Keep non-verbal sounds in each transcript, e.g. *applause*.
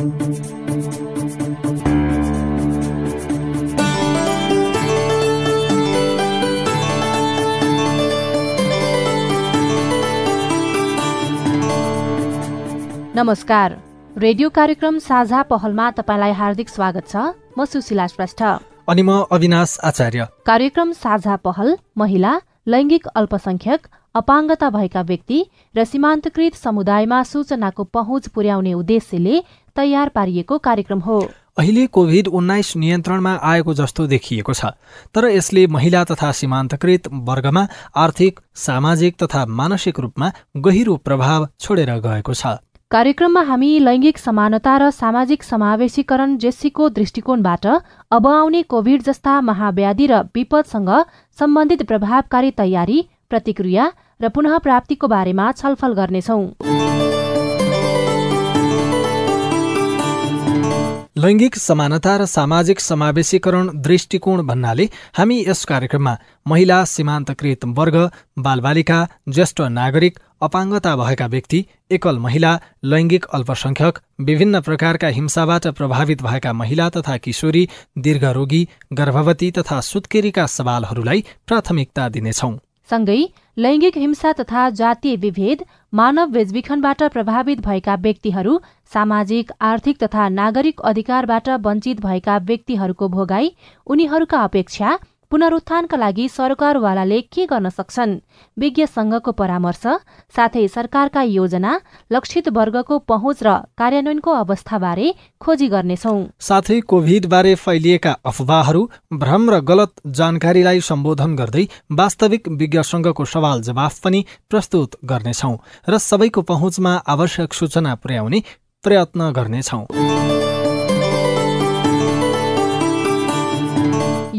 नमस्कार। रेडियो कार्यक्रम साझा पहलमा तपाईँलाई हार्दिक स्वागत छ। म सुशीला श्रेष्ठ। अनि म अविनाश आचार्य। कार्यक्रम साझा पहल महिला लैङ्गिक अल्पसंख्यक अपाङ्गता भएका व्यक्ति र सीमान्तकृत समुदायमा सूचनाको पहुँच पुर्याउने उद्देश्यले तयार पारिएको कार्यक्रम हो। अहिले कोभिड उन्नाइस नियन्त्रणमा आएको जस्तो देखिएको छ तर यसले महिला तथा सीमान्तकृत वर्गमा आर्थिक सामाजिक तथा मानसिक रूपमा गहिरो प्रभाव छोडेर गएको छ। कार्यक्रममा हामी लैङ्गिक समानता र सामाजिक समावेशीकरण जेसीको दृष्टिकोणबाट अब आउने कोभिड जस्ता महाव्याधि र विपदसँग सम्बन्धित प्रभावकारी तयारी प्रतिक्रिया र पुनः प्राप्तिको बारेमा छलफल गर्नेछौं। लैङ्गिक समानता र सामाजिक समावेशीकरण दृष्टिकोण भन्नाले हामी यस कार्यक्रममा महिला सीमान्तकृत वर्ग बालबालिका ज्येष्ठ नागरिक अपाङ्गता भएका व्यक्ति एकल महिला लैङ्गिक अल्पसंख्यक विभिन्न प्रकारका हिंसाबाट प्रभावित भएका महिला तथा किशोरी दीर्घरोगी गर्भवती तथा सुत्केरीका सवालहरूलाई प्राथमिकता दिनेछौं। सँगै लैङ्गिक हिंसा तथा जातीय विभेद मानव बेचबिखनबाट प्रभावित भएका व्यक्तिहरू सामाजिक आर्थिक तथा नागरिक अधिकारबाट वञ्चित भएका व्यक्तिहरूको भोगाई उनीहरूका अपेक्षा पुनरुत्थानका लागि सरकारवालाले के गर्न सक्छन्? विज्ञ संघको परामर्श साथै सरकारका योजना लक्षित वर्गको पहुँच र कार्यान्वयनको अवस्थाबारे खोजी गर्नेछौ। साथै कोभिड बारे फैलिएका अफवाहहरू भ्रम र गलत जानकारीलाई सम्बोधन गर्दै वास्तविक विज्ञ संघको सवाल जवाफ पनि प्रस्तुत गर्नेछौ र सबैको पहुँचमा आवश्यक सूचना पुर्याउने प्रयत्न गर्नेछौं।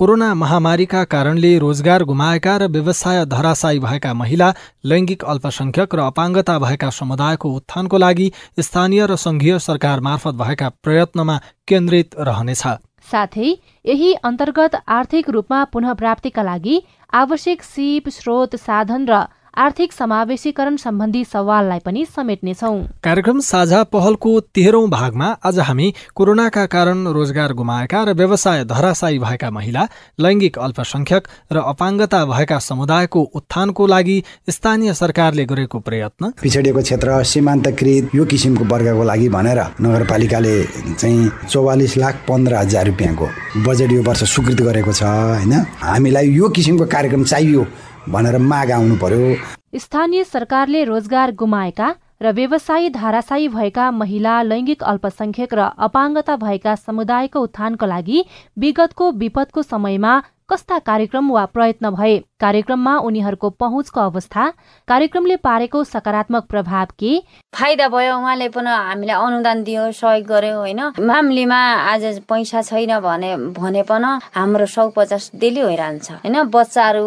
कोरोना महामारीका कारणले रोजगार गुमाएका र व्यवसाय धराशायी भएका महिला लैङ्गिक अल्पसंख्यक र अपाङ्गता भएका समुदायको उत्थानको लागि स्थानीय र संघीय सरकार मार्फत भएका प्रयत्नमा केन्द्रित रहनेछ। साथै यही अन्तर्गत आर्थिक रूपमा पुनः प्राप्तिका लागि आवश्यक सिप स्रोत साधन र आर्थिक समावेशीकरण सम्बन्धी सवाललाई पनि समेट्नेछौ। कार्यक्रम साझा पहलको तेह्रौं भागमा आज हामी कोरोनाका कारण रोजगार गुमाएका र व्यवसाय धराशायी भएका महिला लैङ्गिक अल्पसंख्यक र अपाङ्गता भएका समुदायको उत्थानको लागि स्थानीय सरकारले गरेको प्रयत्न। पिछडिएको क्षेत्र सीमान्तकृत यो किसिमको वर्गको लागि भनेर नगरपालिकाले चाहिँ चौवालिस लाख पन्ध्र हजार रुपियाँको बजेट यो वर्ष स्वीकृत गरेको छ होइन? हामीलाई यो किसिमको कार्यक्रम चाहियो। भनेर माग आउनु पर्यो। स्थानीय सरकारले रोजगार गुमाएका र व्यवसायी धाराशायी भएका महिला लैङ्गिक अल्पसंख्यक र अपाङ्गता भएका समुदायको उत्थानको लागि विगतको विपदको समयमा कस्ता कार्यक्रम वा प्रयत्न भए? कार्यक्रममा उनीहरूको पहुँचको अवस्था? कार्यक्रमले पारेको सकारात्मक प्रभाव के? फाइदा भयो उहाँले पनि हामीलाई अनुदान दियो सहयोग गर्यो होइन? मामलीमा आज पैसा छैन भने भने पनि हाम्रो सौ पचास डेली भइरहन्छ होइन? बच्चाहरू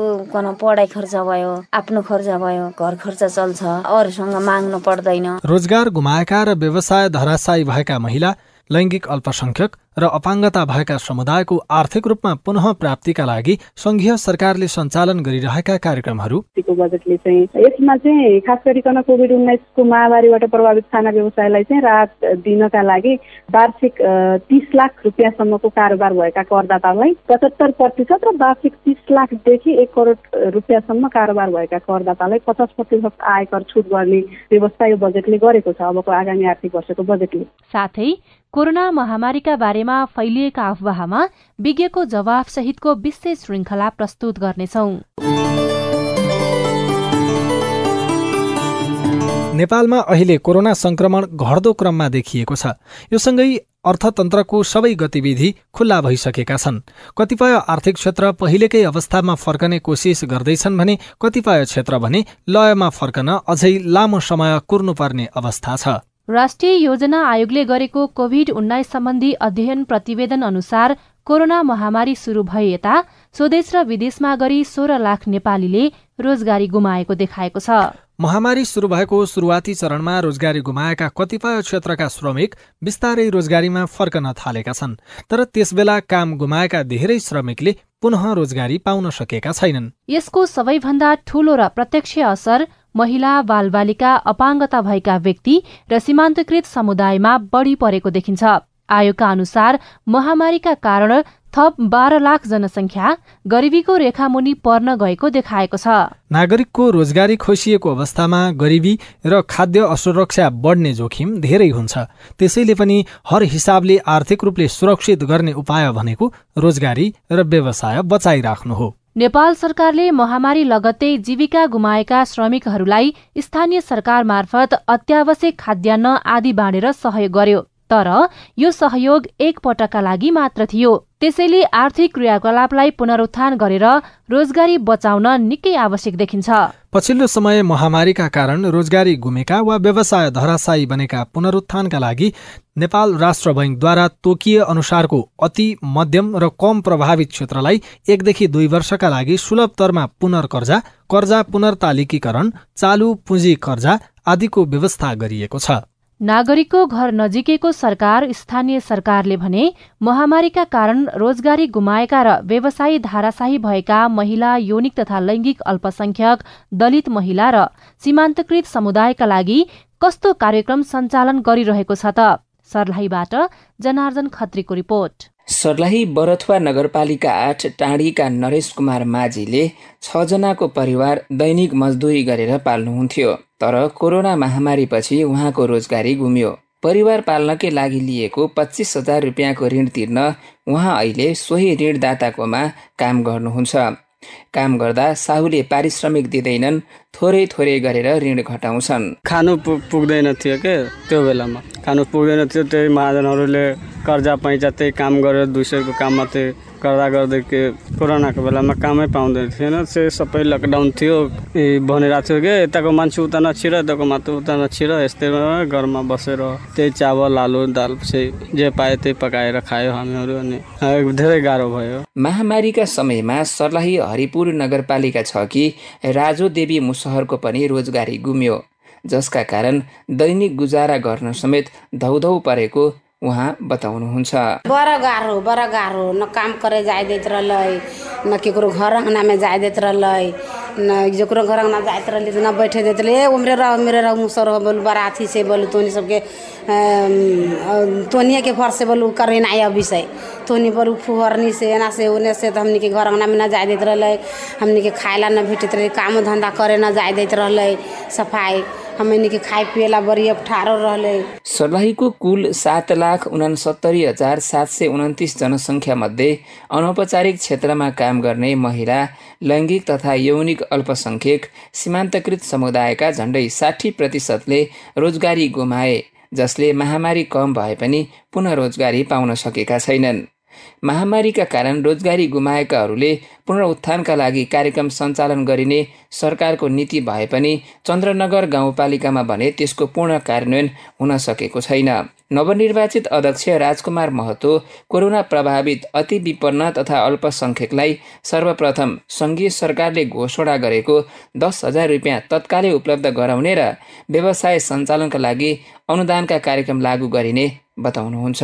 पढाइ खर्च भयो आफ्नो खर्च भयो घर खर्च चल्छ अरूसँग माग्नु पर्दैन। रोजगार गुमाएका र व्यवसाय धराशायी भएका महिला लैङ्गिक अल्पसंख्यक र अपाङ्गता भएका समुदायको आर्थिक रूपमा पुनः प्राप्तिका लागि संघीय सरकारले सञ्चालन गरिरहेका कार्यक्रमहरू बजेटले चाहिँ यसमा चाहिँ खास गरिकन कोभिड उन्नाइसको महामारीबाट प्रभावित खाना व्यवसायलाई चाहिँ राहत दिनका लागि वार्षिक तिस लाख रुपियाँसम्मको कारोबार भएका करदातालाई पचहत्तर प्रतिशत र वार्षिक तिस लाखदेखि एक करोड रुपियाँसम्म कारोबार भएका करदातालाई पचास प्रतिशत आयकर छुट गर्ने व्यवस्था यो बजेटले गरेको छ अबको आगामी आर्थिक वर्षको बजेटले साथै कोरोना महामारीका बारेमा फैलिएका अफवाहमा विज्ञको जवाफ सहितको विशेष श्रृङ्खला प्रस्तुत गर्नेछौ। नेपालमा अहिले कोरोना संक्रमण घट्दो क्रममा देखिएको छ। यो सँगै अर्थतन्त्रको सबै गतिविधि खुल्ला भइसकेका छन्। कतिपय आर्थिक क्षेत्र पहिलेकै अवस्थामा फर्कने कोसिस गर्दैछन् भने कतिपय क्षेत्र भने लयमा फर्कन अझै लामो समय कुर्नुपर्ने अवस्था छ। राष्ट्रिय योजना आयोगले गरेको कोभिड उन्नाइस सम्बन्धी अध्ययन प्रतिवेदन अनुसार कोरोना महामारी शुरू भए यता स्वदेश र विदेशमा गरी सोह्र लाख नेपालीले रोजगारी गुमाएको देखाएको छ। महामारी सुरु भएको सुरुवाती चरणमा रोजगारी गुमाएका कतिपय क्षेत्रका श्रमिक बिस्तारै रोजगारीमा फर्कन थालेका छन् तर त्यसबेला काम गुमाएका धेरै श्रमिकले पुनः रोजगारी पाउन सकेका छैनन्। यसको सबैभन्दा ठूलो र प्रत्यक्ष असर महिला बालबालिका अपाङ्गता भएका व्यक्ति र सीमान्तकृत समुदायमा बढ़ी परेको देखिन्छ। आयोगका अनुसार महामारीका कारण थप बाह्र लाख जनसङ्ख्या गरिबीको रेखामुनि पर्न गएको देखाएको छ। नागरिकको रोजगारी खोसिएको अवस्थामा गरिबी र खाद्य असुरक्षा बढ्ने जोखिम धेरै हुन्छ। त्यसैले पनि हर हिसाबले आर्थिक रूपले सुरक्षित गर्ने उपाय भनेको रोजगारी र व्यवसाय बचाइराख्नु हो। नेपाल सरकारले महामारी लगत्तै जीविका गुमाएका श्रमिकहरूलाई स्थानीय सरकार मार्फत अत्यावश्यक खाद्यान्न आदि बाँडेर सहयोग गर्यो। तर यो सहयोग एक पटकका लागि मात्र थियो। त्यसैले आर्थिक क्रियाकलापलाई पुनरुत्थान गरेर रोजगारी बचाउन निकै आवश्यक देखिन्छ। पछिल्लो समय महामारीका कारण रोजगारी गुमेका वा व्यवसाय धराशायी बनेका पुनरुत्थानका लागि नेपाल राष्ट्र बैङ्कद्वारा तोकिए अनुसारको अति मध्यम र कम प्रभावित क्षेत्रलाई एकदेखि दुई वर्षका लागि सुलभ तरमा पुनर्कर्जा कर्जा पुनर्तालिकीकरण चालु पुँजी कर्जा आदिको व्यवस्था गरिएको छ। नागरिकको घर नजिकैको सरकार स्थानीय सरकारले भने महामारीका कारण रोजगारी गुमाएका र व्यवसायी धाराशाही भएका महिला यौनिक तथा लैङ्गिक अल्पसंख्यक दलित महिला र सीमान्तकृत समुदायका लागि कस्तो कार्यक्रम सञ्चालन गरिरहेको छ त? सर्लाहीबाट जनार्दन खत्रीको रिपोर्ट। सर्लाही बरथुवा नगरपालिका आठ टाँडीका नरेश कुमार माझीले छजनाको परिवार दैनिक मजदुरी गरेर पाल्नुहुन्थ्यो तर कोरोना महामारीपछि उहाँको रोजगारी गुम्यो। परिवार पाल्नकै लागि लिएको पच्चिस हजार रुपियाँको ऋण तिर्न उहाँ अहिले सोही ऋणदाताकोमा काम गर्नुहुन्छ। काम गर्दा साहुले पारिश्रमिक दिँदैनन् थोरै थोरै गरेर ऋण घटाउँछन्। खानु पुग्दैन थियो के त्यो बेलामा। खानु पुग्दैन थियो त्यही महाजनहरूले कर्जा पैँचा त्यही काम गरेर दुई सयको काम मात्रै गर्दा गर्दै के कोरोनाको बेलामा कामै पाउँदैन थिएन। त्यो सबै लकडाउन थियो। भनेर थियो कि यताको मान्छे उता नछिर यताको मात्र उता नछिर यस्तै घरमा बसेर त्यही चावल आलु दाल जे पायो त्यही पकाएर खायो हामीहरू अनि धेरै गाह्रो भयो। महामारीका समयमा सर्लाही हरिपुर नगरपालिका छ कि राजो देवी मुसहरको पनि रोजगारी गुम्यो। जसका कारण दैनिक गुजारा गर्न समेत धौधौ परेको उहाँ बताउनुहुन्छ। बड़ा गाह्रो बड़ा गाह्रो न काम करे जाए दैत रहलै न केकरो घर अङ्गनामे जाए दैत रहलै न जकरो घर अङ्गना जाइत रहलै तऽ न बैठे दैत रहलै। उमरे रह उमरे रह मुसर बोलू बराती से बोलू तोनी सबके तोनिए के फर से बोलू करे ना अभी तोनी बोलू फुहरनी से एना से ओने से तो हमनी के घर अङ्गना में न जाए दैत रहलै। हमनी के खाए ला न भेटैत रहलै काम धंधा करे न जाए दैत रहलै सफाई हमनी खाए पिए ला बड़ी अप्ठारो रहलै। सर्लाहीको कुल सात लाख उनासत्तरी हजार सात सय उन्तिस जनसङ्ख्या मध्ये अनौपचारिक क्षेत्रमा काम गर्ने महिला लैङ्गिक तथा यौनिक अल्पसङ्ख्यक सीमान्तकृत समुदायका झण्डै साठी प्रतिशतले रोजगारी गुमाए जसले महामारी कम भए पनि पुनः रोजगारी पाउन सकेका छैनन्। महामारीका कारण रोजगारी गुमाएकाहरूले पुनरुत्थानका लागि कार्यक्रम सञ्चालन गरिने सरकारको नीति भए पनि चन्द्रनगर गाउँपालिकामा भने त्यसको पूर्ण कार्यान्वयन हुन सकेको छैन। नवनिर्वाचित अध्यक्ष राजकुमार महतो कोरोना प्रभावित अति विपन्न तथा अल्पसङ्ख्यकलाई सर्वप्रथम सङ्घीय सरकारले घोषणा गरेको दस हजार रुपियाँ तत्कालै उपलब्ध गराउने र व्यवसाय सञ्चालनका लागि अनुदानका कार्यक्रम लागू गरिने बताउनुहुन्छ।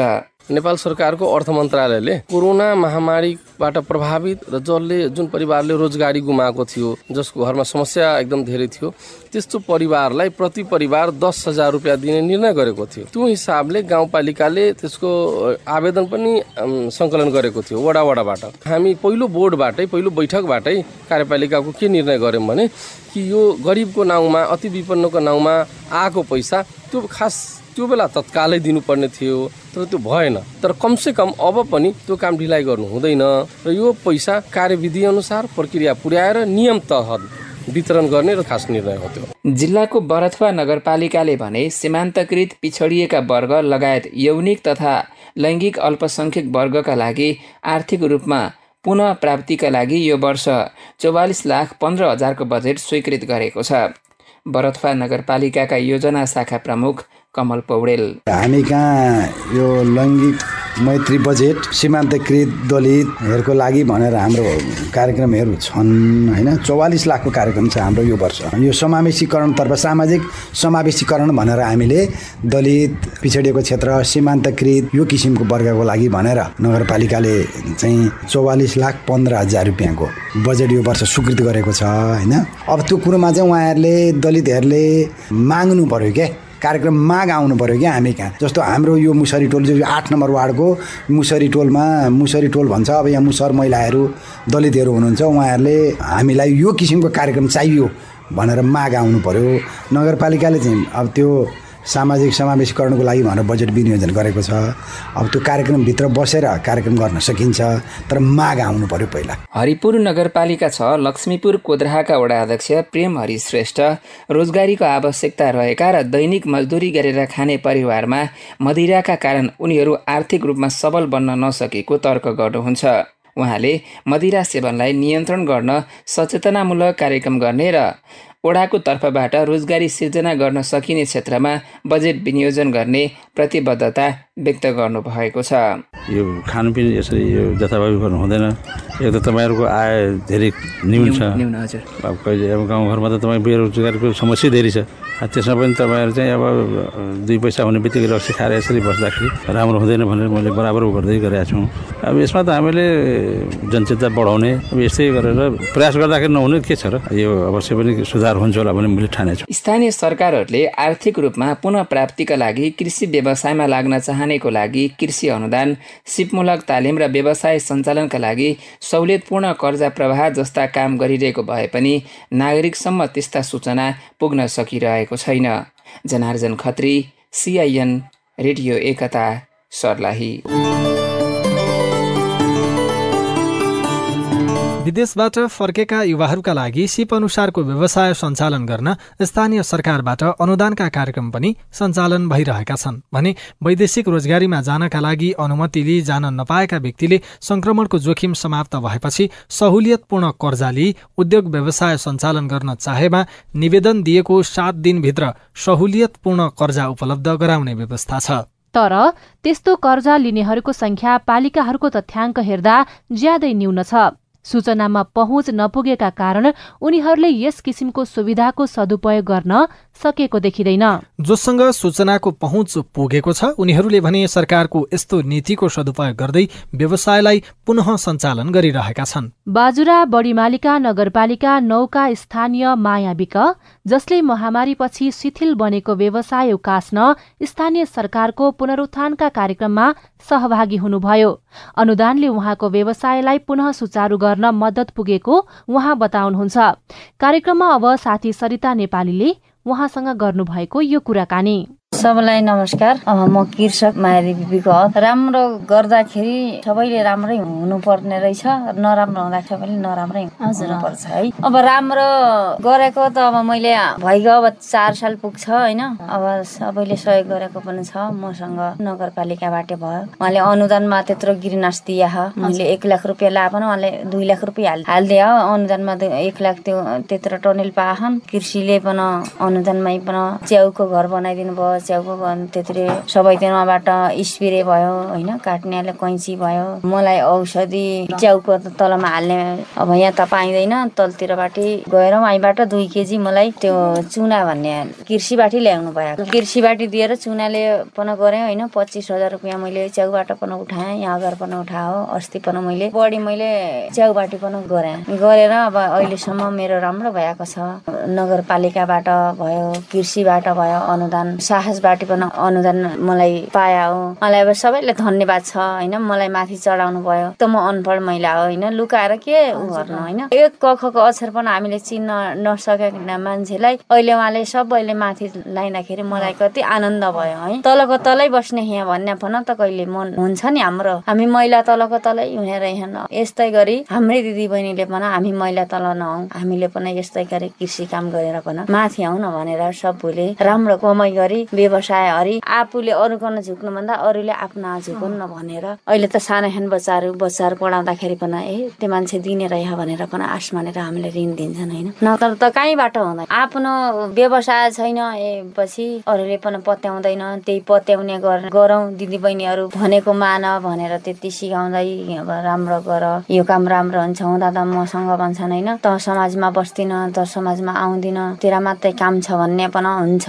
नेपाल सरकारको अर्थ मन्त्रालयले कोरोना महामारीबाट प्रभावित र जसले जुन परिवारले रोजगारी गुमाएको थियो जसको घरमा समस्या एकदम धेरै थियो त्यस्तो परिवारलाई प्रति परिवार दस हजार रुपियाँ दिने निर्णय गरेको थियो। त्यो हिसाबले गाउँपालिकाले त्यसको आवेदन पनि सङ्कलन गरेको थियो वडा वडाबाट हामी पहिलो बोर्डबाटै पहिलो बैठकबाटै कार्यपालिकाको के निर्णय गऱ्यौँ भने कि यो गरिबको नाउँमा अति विपन्नको नाउँमा आएको पैसा त्यो खास त्यो बेला तत्कालै दिनुपर्ने थियो तर त्यो भएन। तर कमसे कम अब पनि त्यो काम ढिलाइ गर्नु हुँदैन र यो पैसा कार्यविधि अनुसार प्रक्रिया पुर्याएर नियम तहत वितरण गर्ने र खास निर्णय हो त्यो। जिल्लाको बरथुवा नगरपालिकाले भने सीमान्तकृत पिछडिएका वर्ग लगायत यौनिक तथा लैङ्गिक अल्पसङ्ख्यक वर्गका लागि आर्थिक रूपमा पुनः प्राप्तिका लागि यो वर्ष चौवालिस लाख पन्ध्र हजारको बजेट स्वीकृत गरेको छ। बरथुवा नगरपालिकाका योजना शाखा प्रमुख कमल पौडेल। हामी कहाँ? यो लैङ्गिक मैत्री बजेट सीमान्तकृत दलितहरूको लागि भनेर हाम्रो कार्यक्रमहरू छन् होइन? चौवालिस लाखको कार्यक्रम छ हाम्रो यो वर्ष। यो समावेशीकरणतर्फ सामाजिक समावेशीकरण भनेर हामीले दलित पिछडिएको क्षेत्र सीमान्तकृत यो किसिमको वर्गको लागि भनेर नगरपालिकाले चाहिँ चौवालिस लाख पन्ध्र हजार रुपियाँको बजेट यो वर्ष स्वीकृत गरेको छ होइन? अब त्यो कुरोमा चाहिँ उहाँहरूले दलितहरूले माग्नु पऱ्यो क्या? कार्यक्रम माग आउनु पऱ्यो क्या हामी कहाँ? जस्तो हाम्रो यो मुसरी टोल जो आठ नम्बर वार्डको मुसरी टोलमा मुसरी टोल भन्छ अब यहाँ मुसर महिलाहरू दलितहरू हुनुहुन्छ उहाँहरूले हामीलाई यो किसिमको कार्यक्रम चाहियो भनेर माग आउनु पऱ्यो नगरपालिकाले चाहिँ अब त्यो सामाजिक समावेशीकरणको लागि भनेर बजेट विनियोजन गरेको छ। अब त्यो कार्यक्रमभित्र बसेर कार्यक्रम गर्न सकिन्छ तर माग आउनु पर्यो पहिला। हरिपुर नगरपालिका छ लक्ष्मीपुर कोद्राहाका वडा अध्यक्ष प्रेम हरि श्रेष्ठ। रोजगारीको आवश्यकता रहेका र दैनिक मजदुरी गरेर खाने परिवारमा मदिराका कारण उनीहरू आर्थिक रूपमा सबल बन्न नसकेको तर्क गर्नुहुन्छ। उहाँले मदिरा सेवनलाई नियन्त्रण गर्न सचेतनामूलक कार्यक्रम गर्ने र ओडाको तर्फबाट रोजगारी सिर्जना गर्न सकिने क्षेत्रमा बजेट विनियोजन गर्ने प्रतिबद्धता व्यक्त गर्नुभएको छ। यो खानपिन यसरी यो जथाभावी गर्नु हुँदैन। एक त तपाईँहरूको आय धेरै न्यून छ। अब कहिले अब गाउँघरमा त तपाईँ बेरोजगारको समस्या धेरै छ। त्यसमा पनि तपाईँहरू चाहिँ अब दुई पैसा हुने बित्तिकै रक्सी खाएर यसरी बस्दाखेरि राम्रो हुँदैन भनेर मैले बराबर गर्दै गरेका छौँ। अब यसमा त हामीले जनचेतना बढाउने अब यस्तै गरेर प्रयास गर्दाखेरि नहुने के छ र? यो अवश्य पनि सुधार हुन्छ होला भने मैले ठानेछु स्थानीय सरकारहरूले आर्थिक रूपमा पुनः प्राप्तिका लागि कृषि व्यवसायमा लाग्न चाहनेको लागि कृषि अनुदान सिपमूलक तालिम र व्यवसाय सञ्चालनका लागि सहुलियतपूर्ण कर्जा प्रवाह जस्ता काम गरिरहेको भए पनि नागरिकसम्म त्यस्ता सूचना पुग्न सकिरहेको छैन। Janardan Khatri CIN radio Ekata Sarlahi. विदेशबाट फर्केका युवाहरूका लागि सिप अनुसारको व्यवसाय सञ्चालन गर्न स्थानीय सरकारबाट अनुदानका कार्यक्रम पनि सञ्चालन भइरहेका छन्। भने वैदेशिक रोजगारीमा जानका लागि अनुमति लिई जान नपाएका व्यक्तिले संक्रमणको जोखिम समाप्त भएपछि सहुलियतपूर्ण कर्जा लिई उद्योग व्यवसाय सञ्चालन गर्न चाहेमा निवेदन दिएको सात दिनभित्र सहुलियतपूर्ण कर्जा उपलब्ध गराउने व्यवस्था छ। तर त्यस्तो कर्जा लिनेहरूको संख्या पालिकाहरूको तथ्याङ्क हेर्दा ज्यादै न्यून छ। सूचनामा पहुँच नपुगेका कारण उनीहरूले यस किसिमको सुविधाको सदुपयोग गर्न सकेको देखिँदैन। जोसँग सूचनाको पहुँच पुगेको छ उनीहरूले भने सरकारको यस्तो नीतिको सदुपयोग गर्दै व्यवसायलाई पुनः सञ्चालन गरिरहेका छन्। बाजुरा बढीमालिका नगरपालिका नौका स्थानीय मायाविक जसले महामारीपछि शिथिल बनेको व्यवसाय उकास्न स्थानीय सरकारको पुनरुत्थानका कार्यक्रममा सहभागी हुनुभयो। अनुदानले उहाँको व्यवसायलाई पुनः सुचारू गर्न मद्दत पुगेको उहाँ बताउनुहुन्छ। कार्यक्रममा अब साथी सरिता नेपालीले उहाँसँग गर्नुभएको यो कुराकानी। सबैलाई नमस्कार। म कृषक मायारी बिपीको राम्रो गर्दाखेरि सबैले राम्रै हुनुपर्ने रहेछ नराम्रो हुँदाखेरि पनि नराम्रै हुनुपर्छ है। अब राम्रो गरेको त अब मैले भइगयो अब चार साल पुग्छ होइन। अब सबैले सहयोग गरेको पनि छ मसँग नगरपालिकाबाट भयो। उहाँले अनुदानमा त्यत्रो गिरनास दिए मैले एक लाख रुपियाँ ला पनि उहाँले दुई लाख रुपियाँ हाल हालिदियो अनुदानमा एक लाख त्यो त्यत्रो टनेल पाहन। कृषिले पनि अनुदानमै पनि च्याउको घर बनाइदिनु भयो च्याउको त्यत्रो सबैतिरबाट स्प्रे भयो होइन? काट्नेले कैँची भयो। मलाई औषधि च्याउको तलमा हाल्ने अब यहाँ त पाइँदैन। तलतिरबाट गएर वहीँबाट दुई केजी मलाई त्यो चुना भन्ने कृषिबाटै ल्याउनु भयो। कृषिबाट दिएर चुनाले पनि गरेँ होइन? पच्चिस हजार रुपियाँ मैले च्याउबाट पनि उठाएँ। यहाँ हजार पनि उठायो अस्ति पनि मैले। बढी मैले च्याउबाट पनि गरेँ। गरेर अब अहिलेसम्म मेरो राम्रो भएको छ। नगरपालिकाबाट भयो कृषिबाट भयो अनुदान साहसबाट पनि अनुदान मलाई पाया हो। मलाई अब सबैले धन्यवाद छ होइन? मलाई माथि चढाउनु भयो। त म अनपढ महिला हो होइन? लुकाएर के गर्नु होइन? एक कखको अक्षर पनि हामीले चिन्न नसकेका मान्छेलाई अहिले उहाँले सबैले माथि लाइँदाखेरि मलाई कति आनन्द भयो है? तलको तलै बस्ने यहाँ भन्ने भन त कहिले मन हुन्छ नि हाम्रो। हामी महिला तलको तलै हुने रहेछन् यस्तै गरी हाम्रै दिदी बहिनीले पनि हामी महिला तल नहौँ। हामीले पनि यस्तै गरी कृषि काम गरेर पनि माथि आउन भनेर सबले राम्रो कमाइ गरी व्यवसाय हरि आफूले अरूकन झुक्नुभन्दा अरूले आफ्ना झुकुन्न भनेर। अहिले त सानो खान बच्चाहरू बच्चाहरू पढाउँदाखेरि पनि ए त्यो मान्छे दिने रह भनेर पनि आश मानेर हामीले ऋण दिन्छन् होइन? नत्र त कहीँबाट हुँदैन। आफ्नो व्यवसाय छैन ए पछि अरूले पनि पत्याउँदैन। त्यही पत्याउने गरौँ दिदी बहिनीहरू भनेको मान भनेर त्यति सिकाउँदै अब राम्रो गर। यो काम राम्रो हुन्छ हुँदा त मसँग भन्छन् होइन? त समाजमा बस्दिन त समाजमा आउँदिन तेरा मात्रै काम छ भन्ने पनि हुन्छ।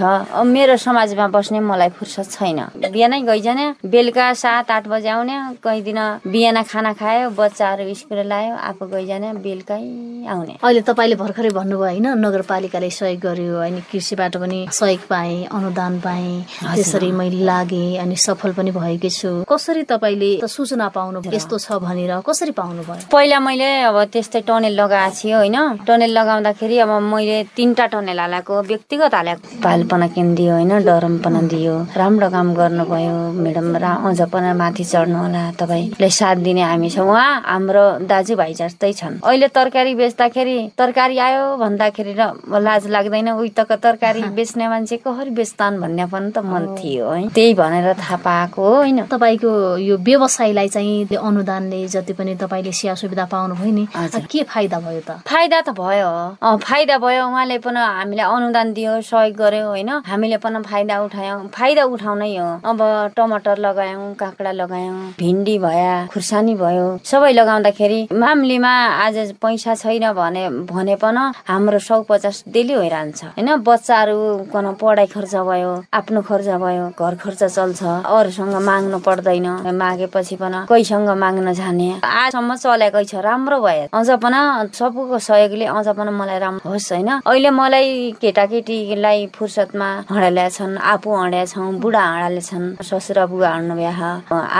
मेरो समाजमा बस्ने मलाई फुर्सद छैन। बिहानै गइजाने बेलुका सात आठ बजे आउने कहीँ दिन बिहान खाना खायो बच्चाहरू स्कुल लायो आफू गइजाने बेलुकै आउने। अहिले तपाईँले भर्खरै भन्नुभयो होइन? नगरपालिकाले सहयोग गर्यो अनि कृषिबाट पनि सहयोग पाएँ अनुदान पाएँ त्यसरी मैले लागेँ अनि सफल पनि भएकी छु। कसरी तपाईँले सूचना पाउनु यस्तो छ भनेर कसरी पाउनु भयो पहिला मैले अब त्यस्तै टनेल लगाएको थियो होइन? टनेल लगाउँदाखेरि अब मैले तिनवटा टनेल हालेको व्यक्तिगत हालेको। पालपना दियो होइन डरमपना दियो। राम्रो काम गर्नुभयो म्याडम। अझ पनि माथि चढ्नु होला तपाईँले साथ दिने हामी छौँ। उहाँ हाम्रो दाजुभाइ जस्तै छन्। अहिले तरकारी बेच्दाखेरि तरकारी आयो भन्दाखेरि र लाज लाग्दैन उही त तरकारी *laughs* बेच्ने मान्छे कसरी बेच्तान् भन्ने पनि त मन थियो है। त्यही भनेर थाहा पाएको होइन। तपाईँको यो व्यवसायलाई चाहिँ अनुदानले जति पनि तपाईँले सेवा सुविधा पाउनुभयो नि के फाइदा भयो त? फाइदा त भयो। फाइदा भयो उहाँले पनि हामीलाई अनुदान दियो सहयोग गर्यो होइन? हामीले पनि फाइदा उठायौँ। फाइदा उठाउनै हो। अब टमाटर लगायौँ काँक्रा लगायौँ भिन्डी भयो खुर्सानी भयो सबै लगाउँदाखेरि मामलीमा आज पैसा छैन भने भने पनि हाम्रो सौ पचास डेली भइरहन्छ। होइन? बच्चाहरू कन पढाइ खर्च भयो आफ्नो खर्च भयो घर खर्च चल्छ। अरूसँग माग्नु पर्दैन। मागेपछि पनि कोहीसँग माग्न जाने। आजसम्म चलेकै छ। राम्रो भयो। अझ पनि सबैको सहयोगले अझ पनि मलाई राम्रो होस् होइन? अहिले मलाई केटाकेटीलाई फुर्सदमा हँडाल्या छन् आफू हँड्या छौँ बुढा हँडाले छन्। ससुरा बुवा हँड्नु बिहा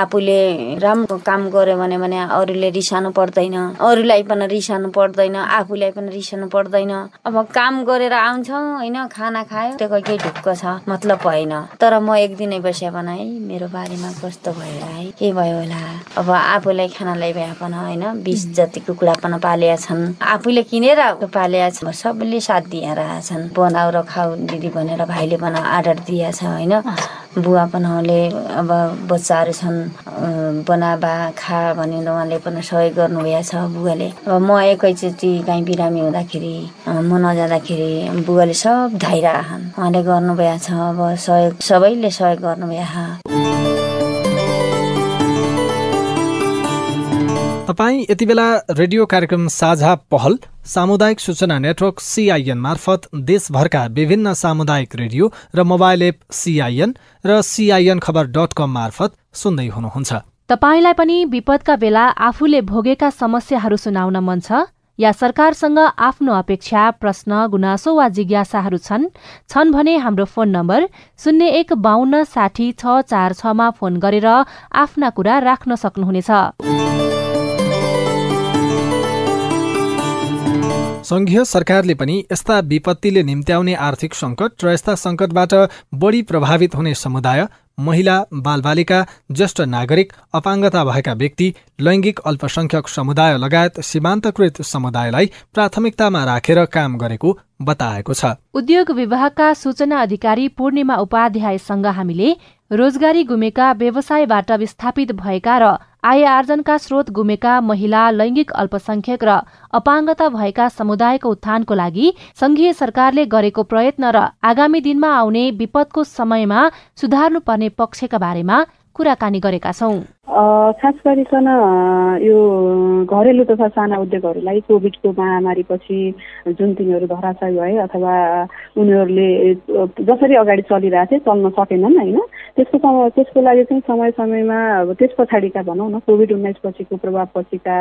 आफूले राम्रो काम गर्यो भने भने अरूले रिसानु पर्दैन अरूलाई पनि रिसानु पर्दैन आफूलाई पनि रिसानु पर्दैन। अब काम गरेर आउँछौँ होइन खाना खायो त्यो केही ढुक्क छ मतलब भएन। तर म एक दिनै बस्या पनि है मेरो बारीमा कस्तो भयो है के भयो होला? अब आफूलाई खानालाई भए पनि होइन बिस जति कुखुरा पनि पालेका छन्। आफूले किनेर पालेका छन् सबैले साथ दिएर छन्। बनाऊ र खाऊ दिदी भनेर भाइले पनि आर्डर दिएछ होइन? बुवा पनि अब बच्चाहरू छन् बना बा खा भनेर उहाँले पनि सहयोग गर्नुभएको छ बुवाले। अब म एकैचोटि गाई बिरामी हुँदाखेरि म नजाँदाखेरि बुवाले सब धाइरहन्। उहाँले गर्नुभएको छ अब सहयोग सबैले सहयोग गर्नुभएको तपाईँ यति बेला रेडियो कार्यक्रम साझा पहल सामुदायिक सूचना नेटवर्क सिआइएन मार्फत देशभरका विभिन्न सामुदायिक रेडियो र मोबाइल एप सिआइएन र सिआइएन खबर डट कम मार्फत सुन्दै हुनुहुन्छ। तपाईँलाई पनि विपदका बेला आफूले भोगेका समस्याहरू सुनाउन मन छ? या सरकारसँग आफ्नो अपेक्षा प्रश्न गुनासो वा जिज्ञासाहरू छन्? छन् भने हाम्रो फोन नम्बर शून्य एक बाहन्न साठी छ चार छमा फोन गरेर आफ्ना कुरा राख्न सक्नुहुनेछ। संघीय सरकारले पनि यस्ता विपत्तिले निम्त्याउने आर्थिक सङ्कट र यस्ता सङ्कटबाट बढी प्रभावित हुने समुदाय महिला बालबालिका ज्येष्ठ नागरिक अपाङ्गता भएका व्यक्ति लैङ्गिक अल्पसंख्यक समुदाय लगायत सीमान्तकृत समुदायलाई प्राथमिकतामा राखेर काम गरेको बताएको छ। उद्योग विभागका सूचना अधिकारी पूर्णिमा उपाध्यायसँग हामीले रोजगारी गुमेका व्यवसायबाट विस्थापित भएका र आय आर्जनका स्रोत गुमेका महिला लैङ्गिक अल्पसंख्यक र अपाङ्गता भएका समुदायको उत्थानको लागि संघीय सरकारले गरेको प्रयत्न र आगामी दिनमा आउने विपदको समयमा सुधार्नुपर्ने पक्षका बारेमा कुराकानी गरेका छौं। खास गरिकन यो घरेलु तथा साना उद्योगहरूलाई कोभिडको महामारीपछि जुन तिनीहरू धराशय भए अथवा उनीहरूले जसरी अगाडि चलिरहेको थिए चल्न सकेनन् होइन? त्यसको समय त्यसको लागि चाहिँ समय समयमा अब त्यस पछाडिका भनौँ न कोभिड उन्नाइस पछिको प्रभाव पछिका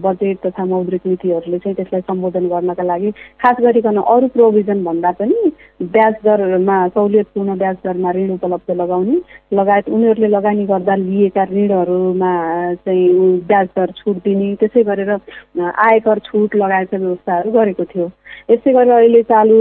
बजेट तथा मौद्रिक नीतिहरूले चाहिँ त्यसलाई सम्बोधन गर्नका लागि खास गरिकन अरू प्रोभिजन भन्दा पनि ब्याज दरमा सहुलियतपूर्ण ब्याज दरमा ऋण उपलब्ध लगाउने लगायत उनीहरूले लगानी गर्दा लिएका ऋणहरूमा चाहिँ ब्याज दर छुट दिने त्यसै गरेर आयकर छुट लगायतका व्यवस्थाहरू गरेको थियो। यसै गरेर अहिले चालु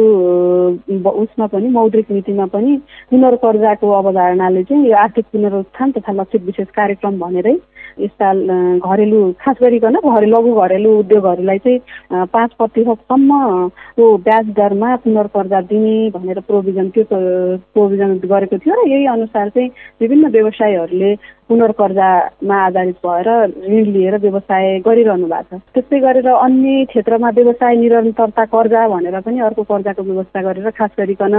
उसमा पनि मौद्रिक नीतिमा पनि पुनर्कर्जाको अवधारणाले चाहिँ यो आर्थिक पुनरुत्थान तथा लक्षित विशेष कार्यक्रम भनेरै यस्ता घरेलु खास गरिकन घरे लघु घरेलु उद्योगहरूलाई चाहिँ पाँच प्रतिशतसम्मको ब्याज दरमा पुनर्कर्जा दिने भनेर प्रोभिजन त्यो प्रोभिजन गरेको थियो र यही अनुसार चाहिँ विभिन्न व्यवसायहरूले पुनर्कर्जामा आधारित भएर ऋण लिएर व्यवसाय गरिरहनु भएको छ। त्यस्तै गरेर अन्य क्षेत्रमा व्यवसाय निरन्तरता कर्जा भनेर पनि अर्को कर्जाको व्यवस्था गरेर खास गरिकन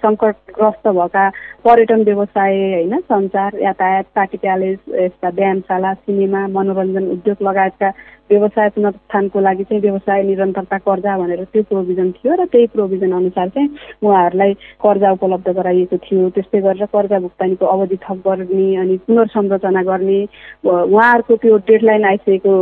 सङ्कटग्रस्त भएका पर्यटन व्यवसाय होइन सञ्चार यातायात पार्टी प्यालेस यस्ता व्यायामशाला सिनेमा मनोरञ्जन उद्योग लगायतका व्यवसाय पुनरुत्थानको लागि चाहिँ व्यवसाय निरन्तरता कर्जा भनेर त्यो प्रोभिजन थियो र त्यही प्रोभिजन अनुसार चाहिँ उहाँहरूलाई कर्जा उपलब्ध गराइएको थियो। त्यस्तै गरेर कर्जा भुक्तानीको अवधि थप गर्ने अनि पुनर्संरचना गर्ने उहाँहरूको त्यो डेडलाइन आइसकेको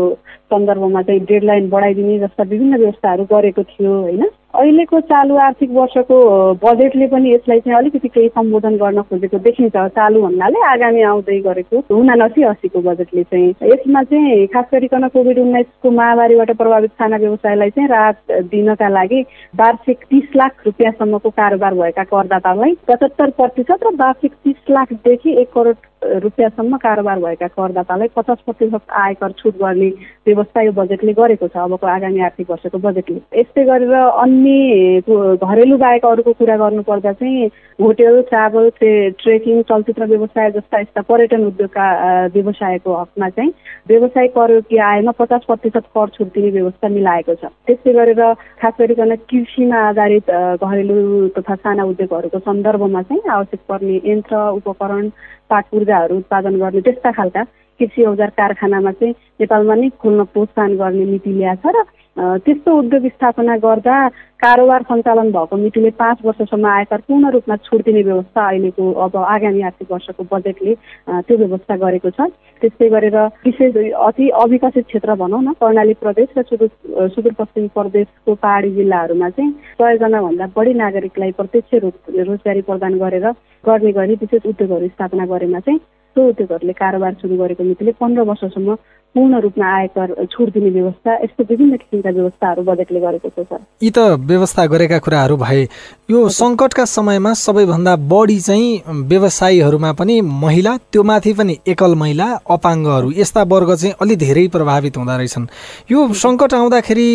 सन्दर्भमा चाहिँ डेडलाइन बढाइदिने जस्ता विभिन्न व्यवस्थाहरू गरेको थियो होइन? अहिलेको चालु आर्थिक वर्षको बजेटले पनि यसलाई चाहिँ अलिकति केही सम्बोधन गर्न खोजेको देखिन्छ चालु भन्नाले आगामी आउँदै गरेको उनासी असीको बजेटले चाहिँ। यसमा चाहिँ खास गरिकन कोभिड उन्नाइसको महामारीबाट प्रभावित साना व्यवसायलाई चाहिँ राहत दिनका लागि वार्षिक तिस लाख रुपियाँसम्मको कारोबार भएका करदातालाई पचहत्तर प्रतिशत र वार्षिक तिस लाखदेखि एक करोड रुपियाँसम्म कारोबार भएका करदातालाई पचास प्रतिशत आयकर छुट गर्ने व्यवस्था यो बजेटले गरेको छ अबको आगामी आर्थिक वर्षको बजेटले। यस्तै गरेर अन्य घरेलु बाहेक अरूको कुरा गर्नुपर्दा चाहिँ होटेल ट्राभल ट्रेकिङ चलचित्र व्यवसाय जस्ता यस्ता पर्यटन उद्योगका व्यवसायको हकमा चाहिँ व्यवसाय करोकी आयमा पचास प्रतिशत कर छुट दिने व्यवस्था मिलाएको छ। त्यस्तै गरेर खास गरिकन कृषिमा आधारित घरेलु तथा साना उद्योगहरूको सन्दर्भमा चाहिँ आवश्यक पर्ने यन्त्र उपकरण पाट ऊर्जाहरू उत्पादन गर्ने त्यस्ता खालका कृषि औजार कारखानामा चाहिँ नेपालमा नै खोल्न प्रोत्साहन गर्ने नीति ल्याएको छ र त्यस्तो उद्योग स्थापना गर्दा कारोबार सञ्चालन भएको मितिले पाँच वर्षसम्म आयकर पूर्ण रूपमा छुट दिने व्यवस्था अहिलेको अब आगामी आर्थिक वर्षको बजेटले त्यो व्यवस्था गरेको छ। त्यस्तै गरेर विशेष अति अविकसित क्षेत्र भनौँ न कर्णाली प्रदेश र सुदूर सुदूरपश्चिम प्रदेशको पहाडी जिल्लाहरूमा चाहिँ सयजनाभन्दा बढी नागरिकलाई प्रत्यक्ष रोजगारी प्रदान गरेर गर्ने गरी विशेष उद्योगहरू स्थापना गरेमा चाहिँ त्यो उद्योगहरूले कारोबार सुरु गरेको मितिले पन्ध्र वर्षसम्म पूर्ण रूपमा आयकर छुट दिने व्यवस्था यस्तो विभिन्न किसिमका व्यवस्थाहरू बजेटले गरेको छ सर। यी त व्यवस्था गरेका कुराहरू भए। यो सङ्कटका समयमा सबैभन्दा बढी चाहिँ व्यवसायीहरूमा पनि महिला त्यो माथि पनि एकल महिला अपाङ्गहरू यस्ता वर्ग चाहिँ अलि धेरै प्रभावित हुँदो रहेछन्। यो सङ्कट आउँदाखेरि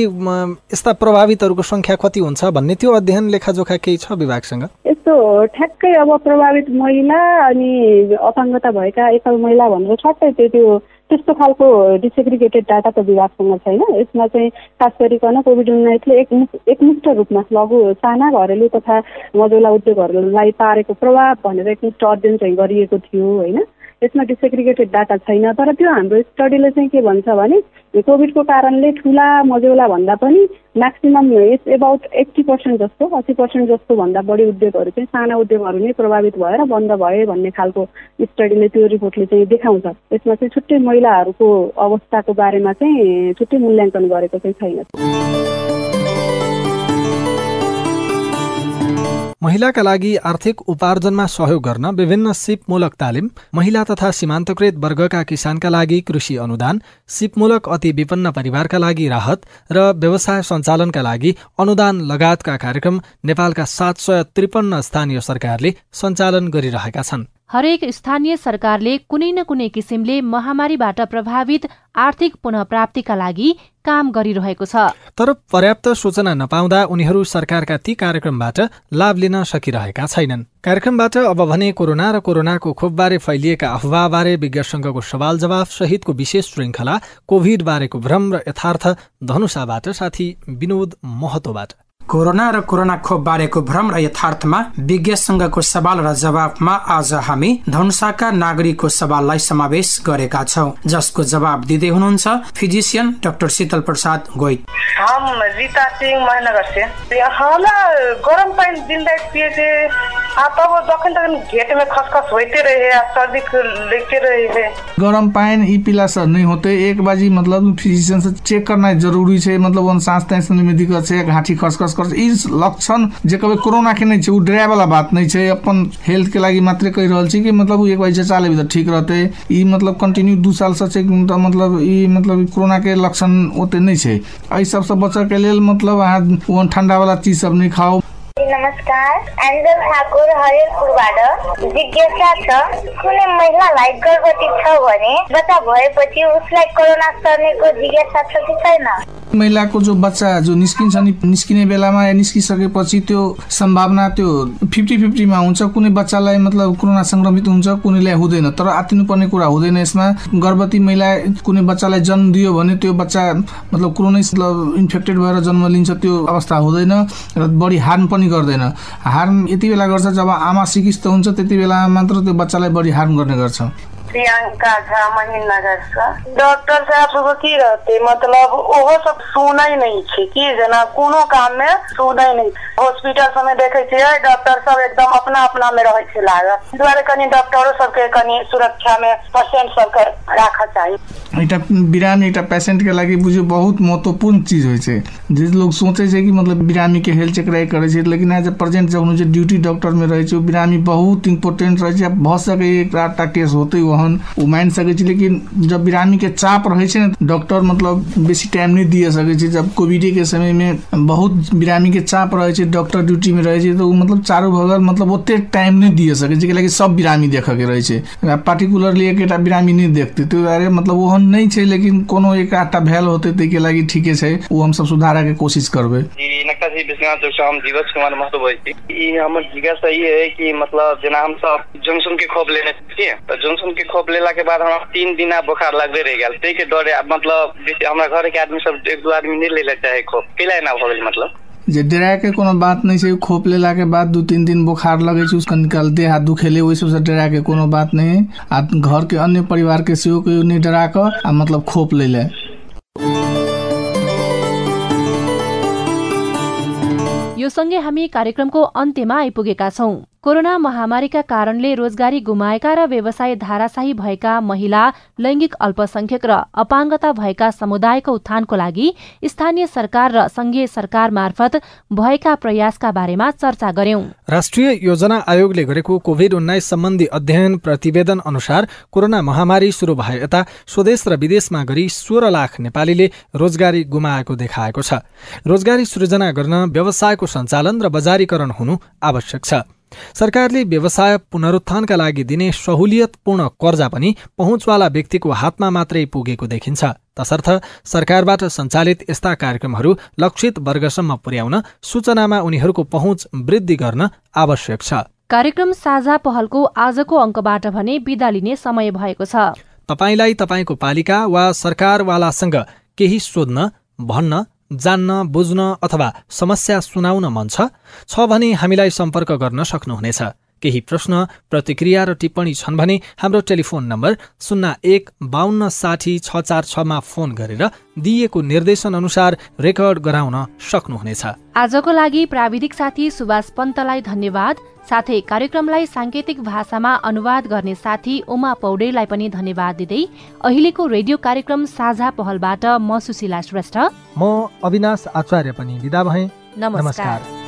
यस्ता प्रभावितहरूको सङ्ख्या कति हुन्छ भन्ने त्यो अध्ययन लेखाजोखा केही छ विभागसँग? यस्तो ठ्याक्कै अब प्रभावित महिला अनि अपाङ्गता भएका एकल महिला भनेर छट्टै त्यो त्यस्तो खालको डिसेग्रिगेटेड डाटा त विभागसँग छैन। यसमा चाहिँ खास गरिकन कोभिड उन्नाइसले एक एकमुष्ट रूपमा लघु साना घरेलु तथा मजौला उद्योगहरूलाई पारेको प्रभाव भनेर एकमुष्ट अध्ययन चाहिँ गरिएको थियो होइन? यसमा डिसेग्रिगेटेड डाटा छैन तर त्यो हाम्रो स्टडीले चाहिँ के भन्छ भने कोभिडको कारणले ठुला मजौला भन्दा पनि maximum it's about eighty percent जस्तो अस्सी पर्सेन्ट जस्तो भन्दा बढी उद्योगहरू चाहिँ साना उद्योगहरू नै प्रभावित भएर बन्द भए भन्ने खालको स्टडीले त्यो रिपोर्टले चाहिँ देखाउँछ। यसमा चाहिँ छुट्टै महिलाहरूको अवस्थाको बारेमा चाहिँ छुट्टै मूल्याङ्कन गरेको चाहिँ छैन। महिलाका लागि आर्थिक उपार्जनमा सहयोग गर्न विभिन्न सिपमूलक तालिम महिला तथा सीमान्तकृत वर्गका किसानका लागि कृषि अनुदान सिपमूलक अति विपन्न परिवारका लागि राहत र व्यवसाय सञ्चालनका लागि अनुदान लगायतका कार्यक्रम नेपालका सात सय त्रिपन्न स्थानीय सरकारले सञ्चालन गरिरहेका छन्। हरेक स्थानीय सरकारले कुनै न कुनै किसिमले महामारीबाट प्रभावित आर्थिक पुनः प्राप्तिका लागि काम गरिरहेको छ। तर पर्याप्त सूचना नपाउँदा उनीहरू सरकारका ती कार्यक्रमबाट लाभ लिन सकिरहेका छैनन्। कार्यक्रमबाट अब भने कोरोना र कोरोनाको खोपबारे फैलिएका अफवाहबारे विज्ञसँगको सवाल जवाफ सहितको विशेष श्रृङ्खला कोभिड बारेको भ्रम र यथार्थ धनुषाबाट साथी विनोद महतोबाट। कोरोना र कोरोना खोप बारेको भ्रम र यथार्थमा विज्ञसँगको सवाल र जवाफमा आज हामी धनुषाका नागरिकको सवाललाई समावेश गरेका छौँ जसको जवाब दिँदै हुनुहुन्छ फिजिसियन डाक्टर शीतल प्रसाद गोइट हम रीता सिंह महानगर से। हमरा गरम पानी दिन रात पिए थे। तब जखन तखन घेट में खसखस होते रहे सर्दी लेते रहे गरम पानी ई पीला से नहीं होते एक बाजी मतलब फिजिशियन से चेक करना जरूरी है मतलब सांस तांस में दिक्कत है घाटी खसखस कर ई लक्षण जे कभी कोरोना के नहीं उ डराए वाला बात नहीं है अपन हेल्थ के लागि मात्रै कहि रहल छी कि मतलब एक बार चाले भी ठीक रहते। ई मतलब कंटिन्यू दू साल से मतलब ई मतलब कोरोना के लक्षण ओते नहीं एहि सबसे बचऽ के लेल मतलब अहाँ वाला चीज सब नहीं खाओ नमस्कार एन्जल ठाकुर हरियरपुरबाट जिज्ञासा छ कुनै महिलालाई गर्भवती छ भने बच्चा भएपछि उसलाई कोरोना सर्नेको जिज्ञासा छ कि छैन महिलाको जो बच्चा जो निस्किन्छ नि निस्किने बेलामा या निस्किसकेपछि त्यो सम्भावना त्यो फिफ्टी फिफ्टीमा हुन्छ। कुनै बच्चालाई मतलब कोरोना सङ्क्रमित हुन्छ कुनैलाई हुँदैन। तर आत्तिनुपर्ने कुरा हुँदैन यसमा। गर्भवती महिला कुनै बच्चालाई जन्म दियो भने त्यो बच्चा मतलब कोरोनै मतलब इन्फेक्टेड भएर जन्म लिन्छ त्यो अवस्था हुँदैन र बढी हार्म पनि गर्दैन। हार्म यति बेला गर्छ जब आमा सिकिस्त हुन्छ त्यति बेला मात्र त्यो बच्चालाई बढी हार्म गर्ने गर्छ। प्रियंका झा महीनगर से। डॉक्टर साहब सब की रहते? मतलब ओहो सब सुनै नहीं छे। कि जना कोनो काम में सुनै नहीं हॉस्पिटल सब में देखे छे डॉक्टर सब एकदम अपना अपना में रहे छे लागल द्वारे कनी डॉक्टरो सबके कनी सुरक्षा में पेशेंट सब के राखा चाही। एउटा बिरामी एउटा पेसेन्टके लागि बुझियो बहुत महत्वपूर्ण चीज होइ छै जे लोग सोचे छै कि मतलब बिरामीके हेल्थ चेक राइ करै छै लेकिन एज ए प्रेजेंट जब जे ड्यूटी डॉक्टरमे रहै छै ओ बिरामी बहुत इम्पोर्टेंट रहै छै भऽ सकैए एक आधटा केस होतै ओहन ओ मानि सकै छै लेकिन जब बिरामीके चाप रहै छै ने डॉक्टर मतलब बेसी टाइम नहि दिए सकै छै जब कोविडेके समयमे बहुत बिरामीके चाप रहै छै डॉक्टर ड्यूटीमे रहै छै तऽ ओ मतलब चारू बगल मतलब ओतेक टाइम नहि दिए सकै छै लागि सब बिरामी देखऽके रहै छै पार्टिकुलरली एकटा बिरामी नहि देखतै ताहि दुआरे मतलब ओहन नहीं छै लेकिन कोनो एक आधटा भेल होते ताहिके लागि ठीके छै। ओ हम सब सुधारे कोशिश करबै। नक्काशी विश्वनाथ चौक हम जीवछ कुमार महतो बोलै छी। ई हमर जिज्ञासा ई है कि मतलब जेना हम सब जॉनसन के खोप लेने छियै तऽ जॉनसन के खोप लेला के बाद हमरा तीन दिना बोखार लगबे रह गेल। ताहि डरे मतलब हमरा घर के आदमी सब एक दू आदमी नहीं ले ले चाहे खोप कैला एना भऽ गेल मतलब? जे डराके कोनो बात नहीं छै खोप लेलाके बाद दू तीन दिन बोखार लगे छै उसका निकलते हाथ दुखेले ओहि सबसे डराके कोनो बात नहीं आ घर के अन्य परिवार के सेहो कहियो नहीं डरा कऽ आ मतलब खोप ले। यो सँगै हामी कार्यक्रमको अन्त्यमा आइपुगेका छौं। कोरोना महामारीका कारणले रोजगारी गुमाएका र व्यवसाय धाराशाही भएका महिला लैंगिक अल्पसंख्यक र अपाङ्गता भएका समुदायको उत्थानको लागि स्थानीय सरकार र संघीय सरकार मार्फत भएका प्रयासका बारेमा चर्चा गर्यौं राष्ट्रिय योजना आयोगले गरेको कोभिड उन्नाइस सम्बन्धी अध्ययन प्रतिवेदन अनुसार कोरोना महामारी शुरू भए यता स्वदेश र विदेशमा गरी सोह्र लाख नेपालीले रोजगारी गुमाएको देखाएको छ। रोजगारी सृजना गर्न व्यवसायको सञ्चालन र बजारीकरण हुनु आवश्यक छ। सरकारले व्यवसाय पुनरुत्थानका लागि दिने सहुलियतपूर्ण कर्जा पनि पहुँचवाला व्यक्तिको हातमा मात्रै पुगेको देखिन्छ। तसर्थ सरकारबाट सञ्चालित यस्ता कार्यक्रमहरू लक्षित वर्गसम्म पुर्याउन सूचनामा उनीहरूको पहुँच वृद्धि गर्न आवश्यक छ। कार्यक्रम साझा पहलको आजको अङ्कबाट भने विदा लिने समय भएको छ। तपाईँलाई तपाईँको पालिका वा सरकारवालासँग केही सोध्न भन्न जान्न बुझ्न अथवा समस्या सुनाउन मन छ भने हामीलाई सम्पर्क गर्न सक्नुहुनेछ। केही प्रश्न प्रतिक्रिया र टिप्पणी छन् भने हाम्रो टेलिफोन नम्बर शून्य एक बाहन्न साठी छ चार छमा फोन गरेर दिइएको निर्देशन अनुसार रेकर्ड गराउन सक्नुहुनेछ। आजको लागि प्राविधिक साथी सुभाष पन्तलाई धन्यवाद। साथै कार्यक्रमलाई साङ्केतिक भाषामा अनुवाद गर्ने साथी उमा पौडेललाई पनि धन्यवाद दिँदै अहिलेको रेडियो कार्यक्रम साझा पहलबाट म सुशीला श्रेष्ठ। म अविनाश आचार्य पनि विदा भएँ। नमस्कार।